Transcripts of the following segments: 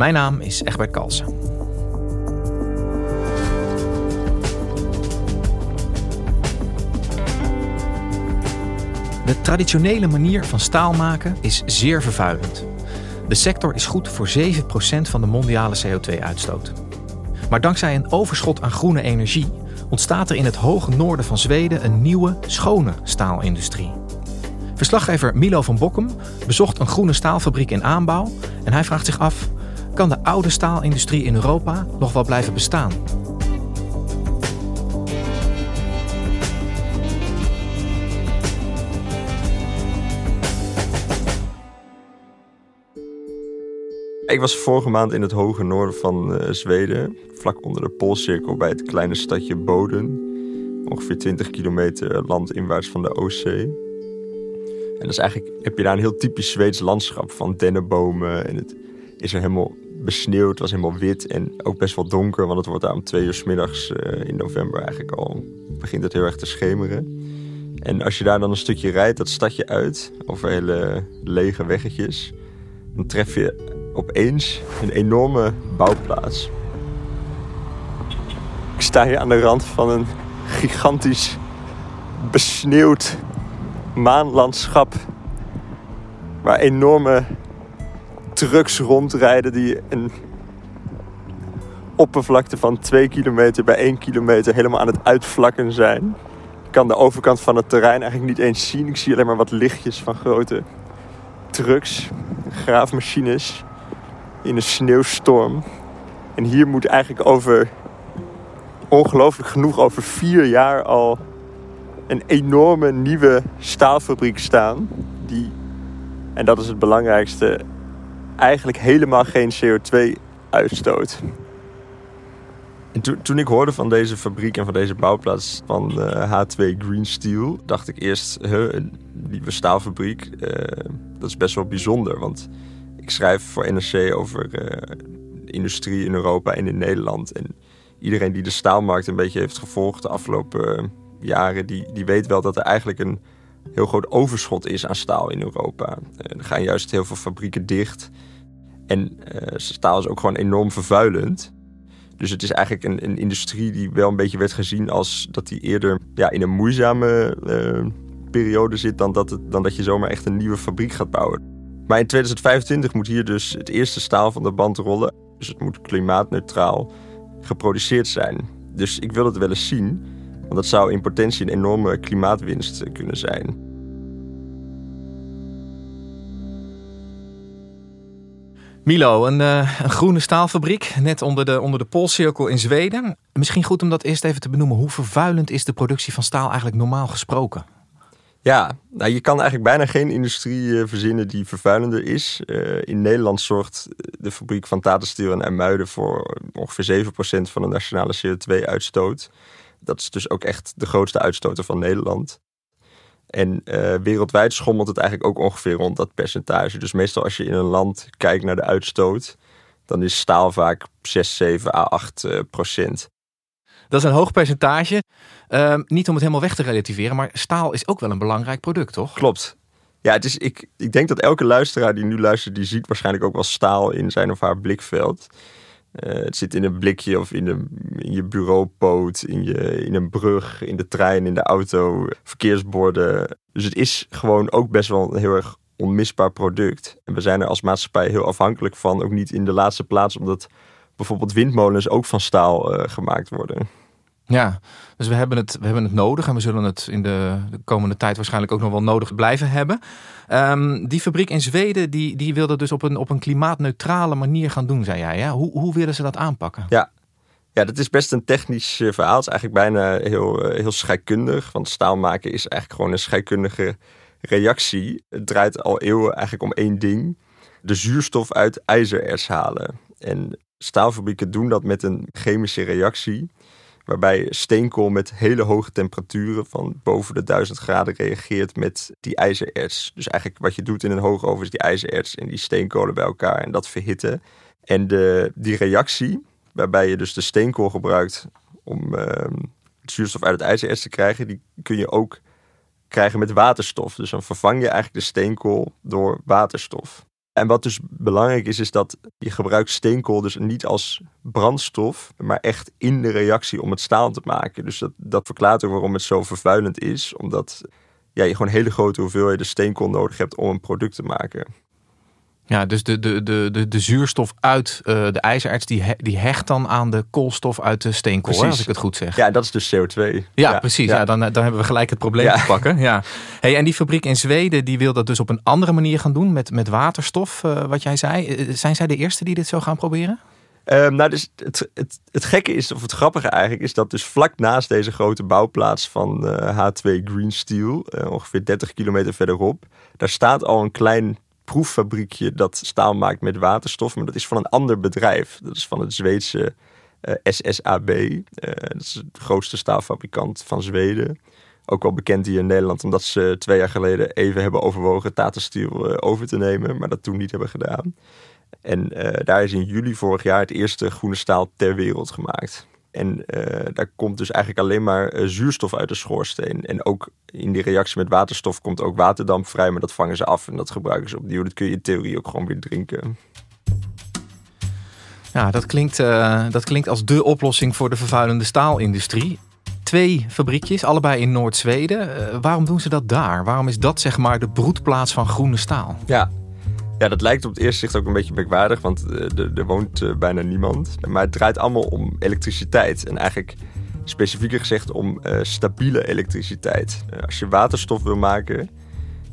Mijn naam is Egbert Kalsen. De traditionele manier van staal maken is zeer vervuilend. De sector is goed voor 7% van de mondiale CO2-uitstoot. Maar dankzij een overschot aan groene energie ontstaat er in het hoge noorden van Zweden een nieuwe, schone staalindustrie. Verslaggever Milo van Bokkum bezocht een groene staalfabriek in aanbouw en hij vraagt zich af: kan de oude staalindustrie in Europa nog wel blijven bestaan? Ik was vorige maand in het hoge noorden van uh, Zweden, vlak onder de Poolcirkel bij het kleine stadje Boden. Ongeveer 20 kilometer landinwaarts van de Oostzee. En dat is eigenlijk, heb je daar een heel typisch Zweeds landschap van dennenbomen. En het is er helemaal besneeuwd, was helemaal wit en ook best wel donker. Want het wordt daar om twee uur s middags uh, in november eigenlijk al, begint het heel erg te schemeren. En als je daar dan een stukje rijdt, dat stadje uit, over hele lege weggetjes, dan tref je opeens een enorme bouwplaats. Ik sta hier aan de rand van een gigantisch besneeuwd maanlandschap. Waar enorme trucks rondrijden die een oppervlakte van 2 kilometer bij 1 kilometer helemaal aan het uitvlakken zijn. Ik kan de overkant van het terrein eigenlijk niet eens zien. Ik zie alleen maar wat lichtjes van grote trucks, graafmachines in een sneeuwstorm. En hier moet eigenlijk over, ongelooflijk genoeg, over vier jaar al een enorme nieuwe staalfabriek staan. Die, en dat is het belangrijkste, eigenlijk helemaal geen CO2 uitstoot. En toen, ik hoorde van deze fabriek en van deze bouwplaats van uh, H2 Green Steel, dacht ik eerst, huh, nieuwe staalfabriek, uh, dat is best wel bijzonder. Want ik schrijf voor NRC over uh, industrie in Europa en in Nederland. En iedereen die de staalmarkt een beetje heeft gevolgd de afgelopen jaren, die, die weet wel dat er eigenlijk een heel groot overschot is aan staal in Europa. Er gaan juist heel veel fabrieken dicht. En staal is ook gewoon enorm vervuilend. Dus het is eigenlijk een, een, industrie die wel een beetje werd gezien als dat die eerder ja, in een moeizame periode zit dan dat, het, dan dat je zomaar echt een nieuwe fabriek gaat bouwen. Maar in 2025 moet hier dus het eerste staal van de band rollen. Dus het moet klimaatneutraal geproduceerd zijn. Dus ik wil het wel eens zien, want dat zou in potentie een enorme klimaatwinst kunnen zijn. Milo, een, uh, een, groene staalfabriek, net onder de, onder de Poolcirkel in Zweden. Misschien goed om dat eerst even te benoemen. Hoe vervuilend is de productie van staal eigenlijk normaal gesproken? Ja, nou, je kan eigenlijk bijna geen industrie eh, verzinnen die vervuilender is. Uh, in Nederland zorgt de fabriek van Tata en IJmuiden voor ongeveer 7% van de nationale CO2-uitstoot. Dat is dus ook echt de grootste uitstoter van Nederland. En uh, wereldwijd schommelt het eigenlijk ook ongeveer rond dat percentage. Dus meestal als je in een land kijkt naar de uitstoot, dan is staal vaak 6, 7 à 8 procent. Dat is een hoog percentage. Ehm, niet om het helemaal weg te relativeren, maar staal is ook wel een belangrijk product, toch? Klopt. Ja, het is, ik, ik denk dat elke luisteraar die nu luistert, die ziet waarschijnlijk ook wel staal in zijn of haar blikveld. Uh, het zit in een blikje of in, in je bureaupoot, in, je, in een brug, in de trein, in de auto, verkeersborden. Dus het is gewoon ook best wel een heel erg onmisbaar product. En we zijn er als maatschappij heel afhankelijk van. Ook niet in de laatste plaats omdat bijvoorbeeld windmolens ook van staal uh, gemaakt worden. Ja, dus we hebben, het, we hebben het nodig en we zullen het in de, de komende tijd waarschijnlijk ook nog wel nodig blijven hebben. Um, die fabriek in Zweden, die, die wilde dus op een, op een klimaatneutrale manier gaan doen, zei jij. Hè? Hoe, hoe willen ze dat aanpakken? Ja. ja, dat is best een technisch uh, verhaal. Het is eigenlijk bijna heel, uh, heel scheikundig. Want staal maken is eigenlijk gewoon een scheikundige reactie. Het draait al eeuwen eigenlijk om één ding. De zuurstof uit ijzererts halen. En staalfabrieken doen dat met een chemische reactie. Waarbij steenkool met hele hoge temperaturen van boven de 1000 graden reageert met die ijzererts. Dus eigenlijk wat je doet in een hoogoven is die ijzererts en die steenkolen bij elkaar en dat verhitten. En de, die reactie, waarbij je dus de steenkool gebruikt om uh, zuurstof uit het ijzererts te krijgen, die kun je ook krijgen met waterstof. Dus dan vervang je eigenlijk de steenkool door waterstof. En wat dus belangrijk is, is dat je gebruikt steenkool dus niet als brandstof, maar echt in de reactie om het staal te maken. Dus dat, dat verklaart ook waarom het zo vervuilend is, omdat ja, je gewoon hele grote hoeveelheden steenkool nodig hebt om een product te maken. Ja, dus de, de, de, de, de zuurstof uit uh, de ijzererts die, he, die hecht dan aan de koolstof uit de steenkool, hè, als ik het goed zeg. Ja, dat is dus CO2. Ja, ja precies. Ja. ja. dan, dan hebben we gelijk het probleem ja. te pakken. Ja. Hey, en die fabriek in Zweden die wil dat dus op een andere manier gaan doen met, met waterstof, uh, wat jij zei. Zijn zij de eerste die dit zo gaan proberen? Um, nou, dus het, het, het gekke is, of het grappige eigenlijk, is dat dus vlak naast deze grote bouwplaats van uh, H2 Green Steel, ongeveer 30 kilometer verderop, daar staat al een klein proeffabriekje dat staal maakt met waterstof. Maar dat is van een ander bedrijf. Dat is van het Zweedse eh, SSAB. Eh, dat is de grootste staalfabrikant van Zweden. Ook wel bekend hier in Nederland, omdat ze twee jaar geleden even hebben overwogen Tata Steel uh, over te nemen, maar dat toen niet hebben gedaan. En daar is in juli vorig jaar het eerste groene staal ter wereld gemaakt. En uh, daar komt dus eigenlijk alleen maar uh, zuurstof uit de schoorsteen. En ook in die reactie met waterstof komt ook waterdamp vrij, maar dat vangen ze af en dat gebruiken ze opnieuw. Dat kun je in theorie ook gewoon weer drinken. Ja, dat klinkt, uh, dat klinkt als de oplossing voor de vervuilende staalindustrie. Twee fabriekjes, allebei in Noord-Zweden. waarom doen ze dat daar? Waarom is dat zeg maar de broedplaats van groene staal? Ja, ja, dat lijkt op het eerste zicht ook een beetje merkwaardig, want er, er woont uh, bijna niemand. Maar het draait allemaal om elektriciteit. En eigenlijk specifieker gezegd om uh, stabiele elektriciteit. Als je waterstof wil maken,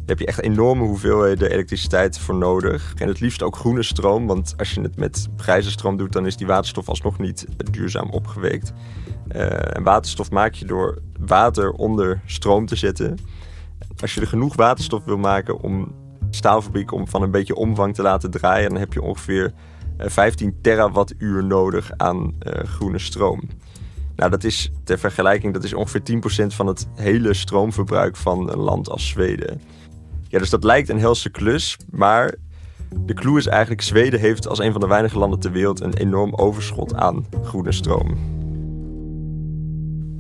heb je echt enorme hoeveelheden elektriciteit voor nodig. En het liefst ook groene stroom, want als je het met grijze stroom doet, dan is die waterstof alsnog niet duurzaam opgeweekt. en waterstof maak je door water onder stroom te zetten. Als je er genoeg waterstof wil maken om staalfabriek om van een beetje omvang te laten draaien, dan heb je ongeveer 15 eh, terawattuur nodig aan uh, groene stroom. Nou, dat is ter vergelijking, dat is ongeveer 10% van het hele stroomverbruik van een land als Zweden. Ja, dus dat lijkt een helse klus, maar de clue is eigenlijk: Zweden heeft als een van de weinige landen ter wereld een enorm overschot aan groene stroom.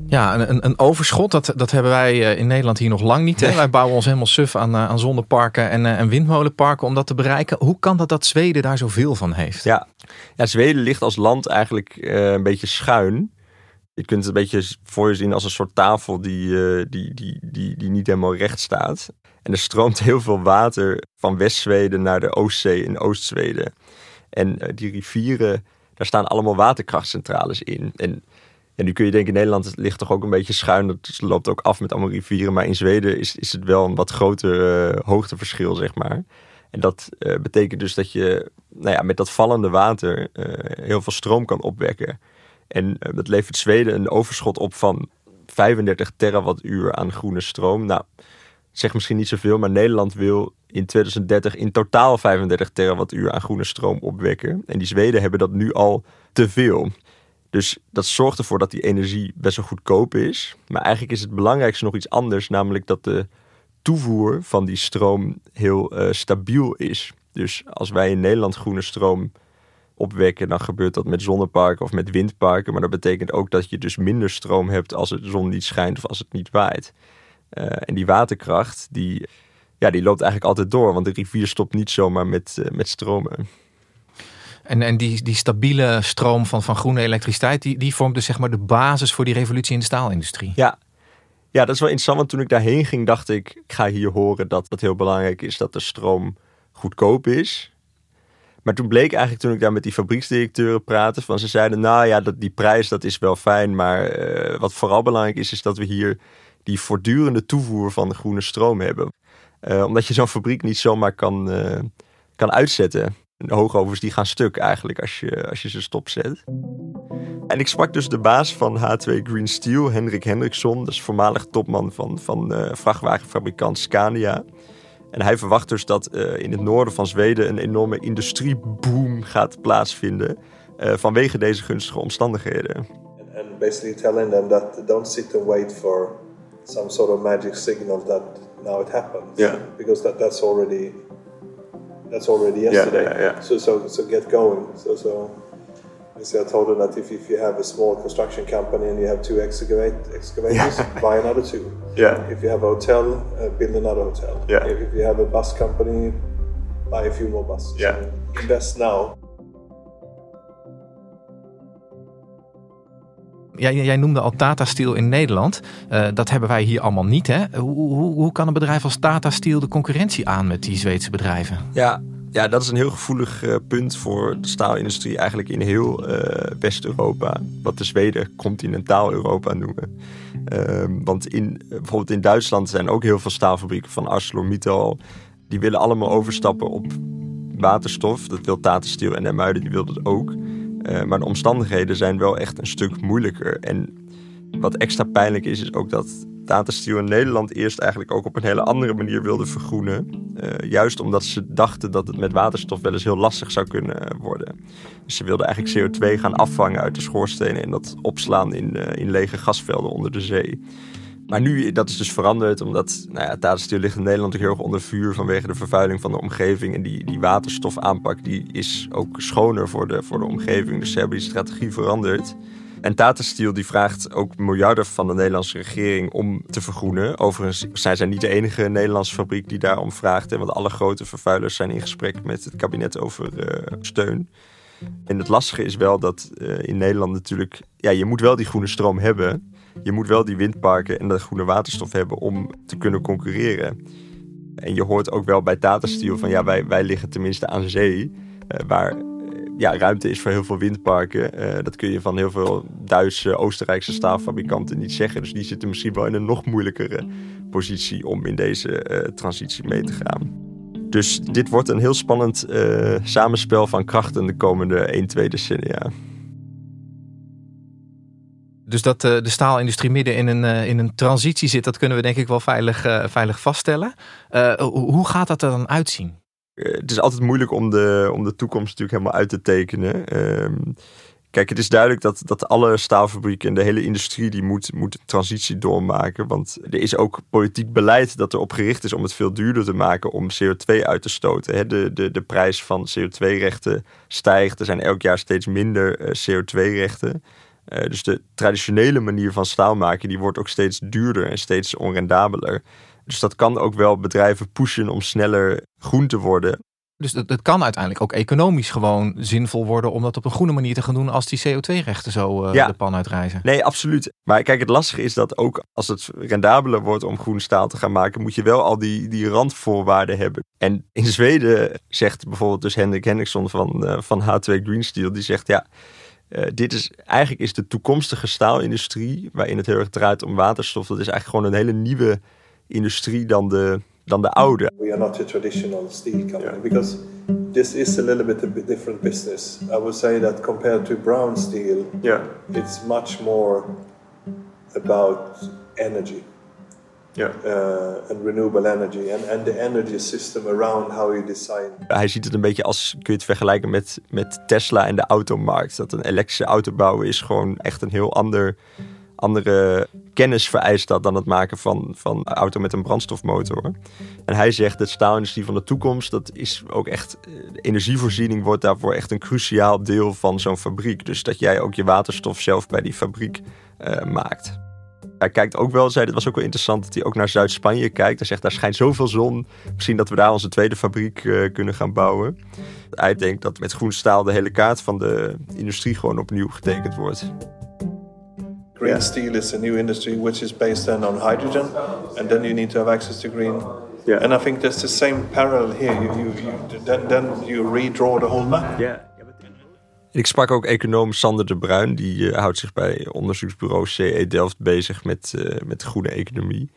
Ja, een, een overschot, dat, dat hebben wij eh, in Nederland hier nog lang niet. Hè? Wij bouwen ons helemaal suf aan, eh, aan zonneparken en, eh, en windmolenparken om dat te bereiken. Hoe kan dat dat Zweden daar zoveel van heeft? Ja, ja Zweden ligt als land eigenlijk een beetje schuin. Je kunt het een beetje voor je zien als een soort tafel die, die, die, die, die niet helemaal recht staat. En er stroomt heel veel water van West-Zweden naar de Oostzee in Oost-Zweden. En die rivieren, daar staan allemaal waterkrachtcentrales in. En en nu kun je denken, Nederland ligt toch ook een beetje schuin. Het loopt ook af met allemaal rivieren. Maar in Zweden is, is het wel een wat groter uh, hoogteverschil, zeg maar. En dat uh, betekent dus dat je nou ja, met dat vallende water uh, heel veel stroom kan opwekken. En dat levert Zweden een overschot op van 35 terawattuur aan groene stroom. Nou, zeg misschien niet zoveel, maar Nederland wil in 2030 in totaal 35 terawattuur aan groene stroom opwekken. En die Zweden hebben dat nu al te veel. Dus dat zorgt ervoor dat die energie best wel goedkoop is. Maar eigenlijk is het belangrijkste nog iets anders, namelijk dat de toevoer van die stroom heel uh, stabiel is. Dus als wij in Nederland groene stroom opwekken, dan gebeurt dat met zonneparken of met windparken. Maar dat betekent ook dat je dus minder stroom hebt als de zon niet schijnt of als het niet waait. Uh, en die waterkracht, die, ja, die loopt eigenlijk altijd door, want de rivier stopt niet zomaar met, uh, met stromen. En, en die, die stabiele stroom van, van groene elektriciteit, die, die vormt dus zeg maar de basis voor die revolutie in de staalindustrie. Ja. ja, dat is wel interessant, want toen ik daarheen ging, dacht ik, ik ga hier horen dat het heel belangrijk is dat de stroom goedkoop is. Maar toen bleek eigenlijk, toen ik daar met die fabrieksdirecteuren praatte, van ze zeiden, nou ja, dat, die prijs dat is wel fijn, maar uh, wat vooral belangrijk is, is dat we hier die voortdurende toevoer van de groene stroom hebben. Uh, omdat je zo'n fabriek niet zomaar kan, uh, kan uitzetten de hoogovens die gaan stuk eigenlijk als je, als je ze stopzet. En ik sprak dus de baas van H2 Green Steel, Hendrik Hendriksson. Dat is voormalig topman van, van uh, vrachtwagenfabrikant Scania. En hij verwacht dus dat uh, in het noorden van Zweden een enorme industrieboom gaat plaatsvinden uh, vanwege deze gunstige omstandigheden. And basically telling them that don't sit and wait for some sort of magic signal that now it happens. Yeah. Because that, that's already that's already yesterday. Yeah, yeah, yeah. So so so get going. So so I told them that if, if you have a small construction company and you have two excavate, excavators, buy another two. Yeah. If you have a hotel, uh, build another hotel. Yeah. If, if, you have a bus company, buy a few more buses. Yeah. So invest now. Ja, jij noemde al Tata Steel in Nederland. Uh, dat hebben wij hier allemaal niet. Hè? Hoe, hoe, hoe kan een bedrijf als Tata Steel de concurrentie aan met die Zweedse bedrijven? Ja, ja, dat is een heel gevoelig uh, punt voor de staalindustrie eigenlijk in heel uh, West-Europa. Wat de Zweden continentaal Europa noemen. Uh, want in, bijvoorbeeld in Duitsland zijn ook heel veel staalfabrieken van ArcelorMittal. Die willen allemaal overstappen op waterstof. Dat wil Tata Steel en Muiden, die wil dat ook. Maar de omstandigheden zijn wel echt een stuk moeilijker. En wat extra pijnlijk is, is ook dat Tata Steel in Nederland eerst eigenlijk ook op een hele andere manier wilde vergroenen. Uh, juist omdat ze dachten dat het met waterstof wel eens heel lastig zou kunnen worden. Dus ze wilden eigenlijk CO2 gaan afvangen uit de schoorstenen en dat opslaan in, uh, in lege gasvelden onder de zee. Maar nu, dat is dus veranderd, omdat nou ja, ligt in Nederland ook heel erg onder vuur vanwege de vervuiling van de omgeving. En die, die waterstofaanpak die is ook schoner voor de, voor de omgeving. Dus ze hebben die strategie veranderd. En Tata Steel die vraagt ook miljarden van de Nederlandse regering om te vergroenen. Overigens zijn zij niet de enige Nederlandse fabriek die daarom vraagt. Want alle grote vervuilers zijn in gesprek met het kabinet over uh, steun. En het lastige is wel dat uh, in Nederland natuurlijk... Ja, je moet wel die groene stroom hebben. Je moet wel die windparken en de groene waterstof hebben om te kunnen concurreren. En je hoort ook wel bij Tata Steel van ja, wij, wij liggen tenminste aan zee. Uh, waar ja, ruimte is voor heel veel windparken. Uh, dat kun je van heel veel Duitse, Oostenrijkse staalfabrikanten niet zeggen. Dus die zitten misschien wel in een nog moeilijkere positie om in deze transitie mee te gaan. Dus dit wordt een heel spannend samenspel van krachten de komende 1, 2 decennia. Dus dat de staalindustrie midden in een, in een transitie zit, dat kunnen we denk ik wel veilig, veilig vaststellen. hoe gaat dat er dan uitzien? het is altijd moeilijk om de, om de toekomst natuurlijk helemaal uit te tekenen. Um, kijk, het is duidelijk dat, dat alle staalfabrieken en de hele industrie die moet, moet transitie doormaken. Want er is ook politiek beleid dat erop gericht is om het veel duurder te maken om CO2 uit te stoten. De, de, de prijs van CO2-rechten stijgt. Er zijn elk jaar steeds minder CO2-rechten. Uh, dus de traditionele manier van staal maken, die wordt ook steeds duurder en steeds onrendabeler. Dus dat kan ook wel bedrijven pushen om sneller groen te worden. Dus het, het kan uiteindelijk ook economisch gewoon zinvol worden om dat op een groene manier te gaan doen als die CO2-rechten zo uh, ja. de pan uitreizen. Nee, absoluut. Maar kijk, het lastige is dat ook als het rendabeler wordt om groen staal te gaan maken, moet je wel al die, die randvoorwaarden hebben. En in Zweden zegt bijvoorbeeld dus Hendrik Henriksson van, uh, van H2 Green Steel, die zegt ja, uh, dit is eigenlijk is de toekomstige staalindustrie, waarin het heel erg draait om waterstof, dat is eigenlijk gewoon een hele nieuwe industrie dan de, dan de oude. We are not a traditional steel company yeah. because this is a little bit a different business. I would say that compared to brown steel, yeah. it's much more about energy. Yeah. Uh, and renewable energy and, and the energy system around how you design. Hij ziet het een beetje als, kun je het vergelijken met, met Tesla en de automarkt. Dat een elektrische auto bouwen is gewoon echt een heel ander andere kennis vereist dat dan het maken van, van een auto met een brandstofmotor. En hij zegt dat staalindustrie van de toekomst, dat is ook echt, de energievoorziening wordt daarvoor echt een cruciaal deel van zo'n fabriek. Dus dat jij ook je waterstof zelf bij die fabriek uh, maakt. Hij kijkt ook wel, zei, het was ook wel interessant dat hij ook naar Zuid-Spanje kijkt. Hij zegt, daar schijnt zoveel zon. Misschien dat we daar onze tweede fabriek uh, kunnen gaan bouwen. Hij denkt dat met groen staal de hele kaart van de industrie gewoon opnieuw getekend wordt. Green steel is a new industry which is based then on hydrogen, and then you need to have access to green. Yeah. And I think there's the same parallel here. You, you, you then, then you redraw the whole map. Yeah. Ik sprak ook econoom Sander de Bruin, die uh, houdt zich bij onderzoeksbureau CE Delft bezig met, uh, met groene economie.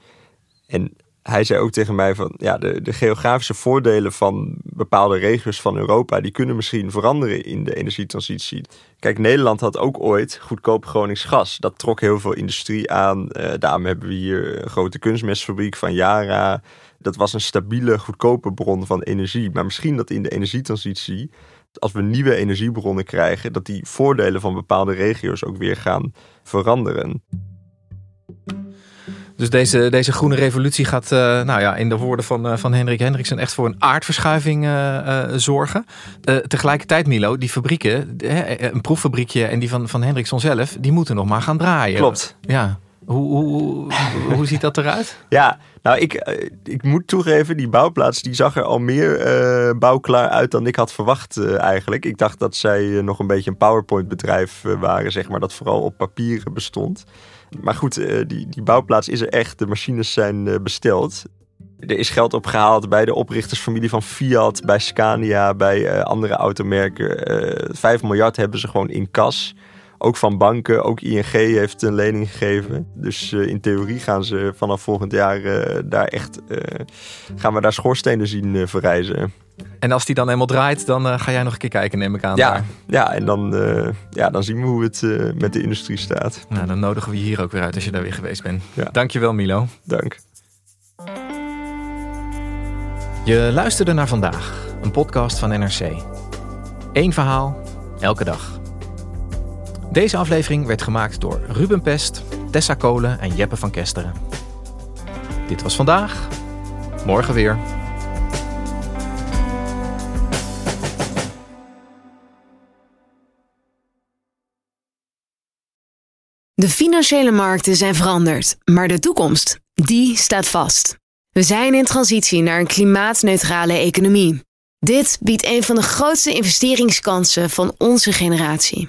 En hij zei ook tegen mij van ja, de, de geografische voordelen van bepaalde regio's van Europa, die kunnen misschien veranderen in de energietransitie. Kijk, Nederland had ook ooit goedkoop Gronings gas. Dat trok heel veel industrie aan. Uh, daarom hebben we hier een grote kunstmestfabriek van Yara. Dat was een stabiele, goedkope bron van energie. Maar misschien dat in de energietransitie, als we nieuwe energiebronnen krijgen, dat die voordelen van bepaalde regio's ook weer gaan veranderen. Dus deze, deze groene revolutie gaat, uh, nou ja, in de woorden van, uh, van Hendrik Hendriksen, echt voor een aardverschuiving uh, zorgen. tegelijkertijd, Milo, die fabrieken, een proeffabriekje en die van, van zelf, die moeten nog maar gaan draaien. Klopt. Ja. Hoe, hoe, hoe ziet dat eruit? Ja, nou, ik, ik moet toegeven, die bouwplaats die zag er al meer uh, bouwklaar uit dan ik had verwacht eigenlijk. Ik dacht dat zij nog een beetje een PowerPoint bedrijf waren, zeg maar, dat vooral op papier bestond. Maar goed, eh, die, die bouwplaats is er echt. De machines zijn eh, besteld. Er is geld opgehaald bij de oprichtersfamilie van Fiat, bij Scania, bij eh, andere automerken. Uh, 5 miljard hebben ze gewoon in kas. Ook van banken, ook ING heeft een lening gegeven. Dus in theorie gaan ze vanaf volgend jaar daar echt gaan we daar schoorstenen zien verrijzen. En als die dan eenmaal draait, dan uh, ga jij nog een keer kijken, neem ik aan. Ja, ja en dan, uh, ja, dan zien we hoe het uh, met de industrie staat. Nou, dan nodigen we je hier ook weer uit als je daar weer geweest bent. Ja. Dankjewel, Milo. Dank. Je luisterde naar vandaag, een podcast van NRC. Eén verhaal, elke dag. Deze aflevering werd gemaakt door Ruben Pest, Tessa Kolen en Jeppe van Kesteren. Dit was vandaag. Morgen weer. De financiële markten zijn veranderd, maar de toekomst, die staat vast. We zijn in transitie naar een klimaatneutrale economie. Dit biedt een van de grootste investeringskansen van onze generatie.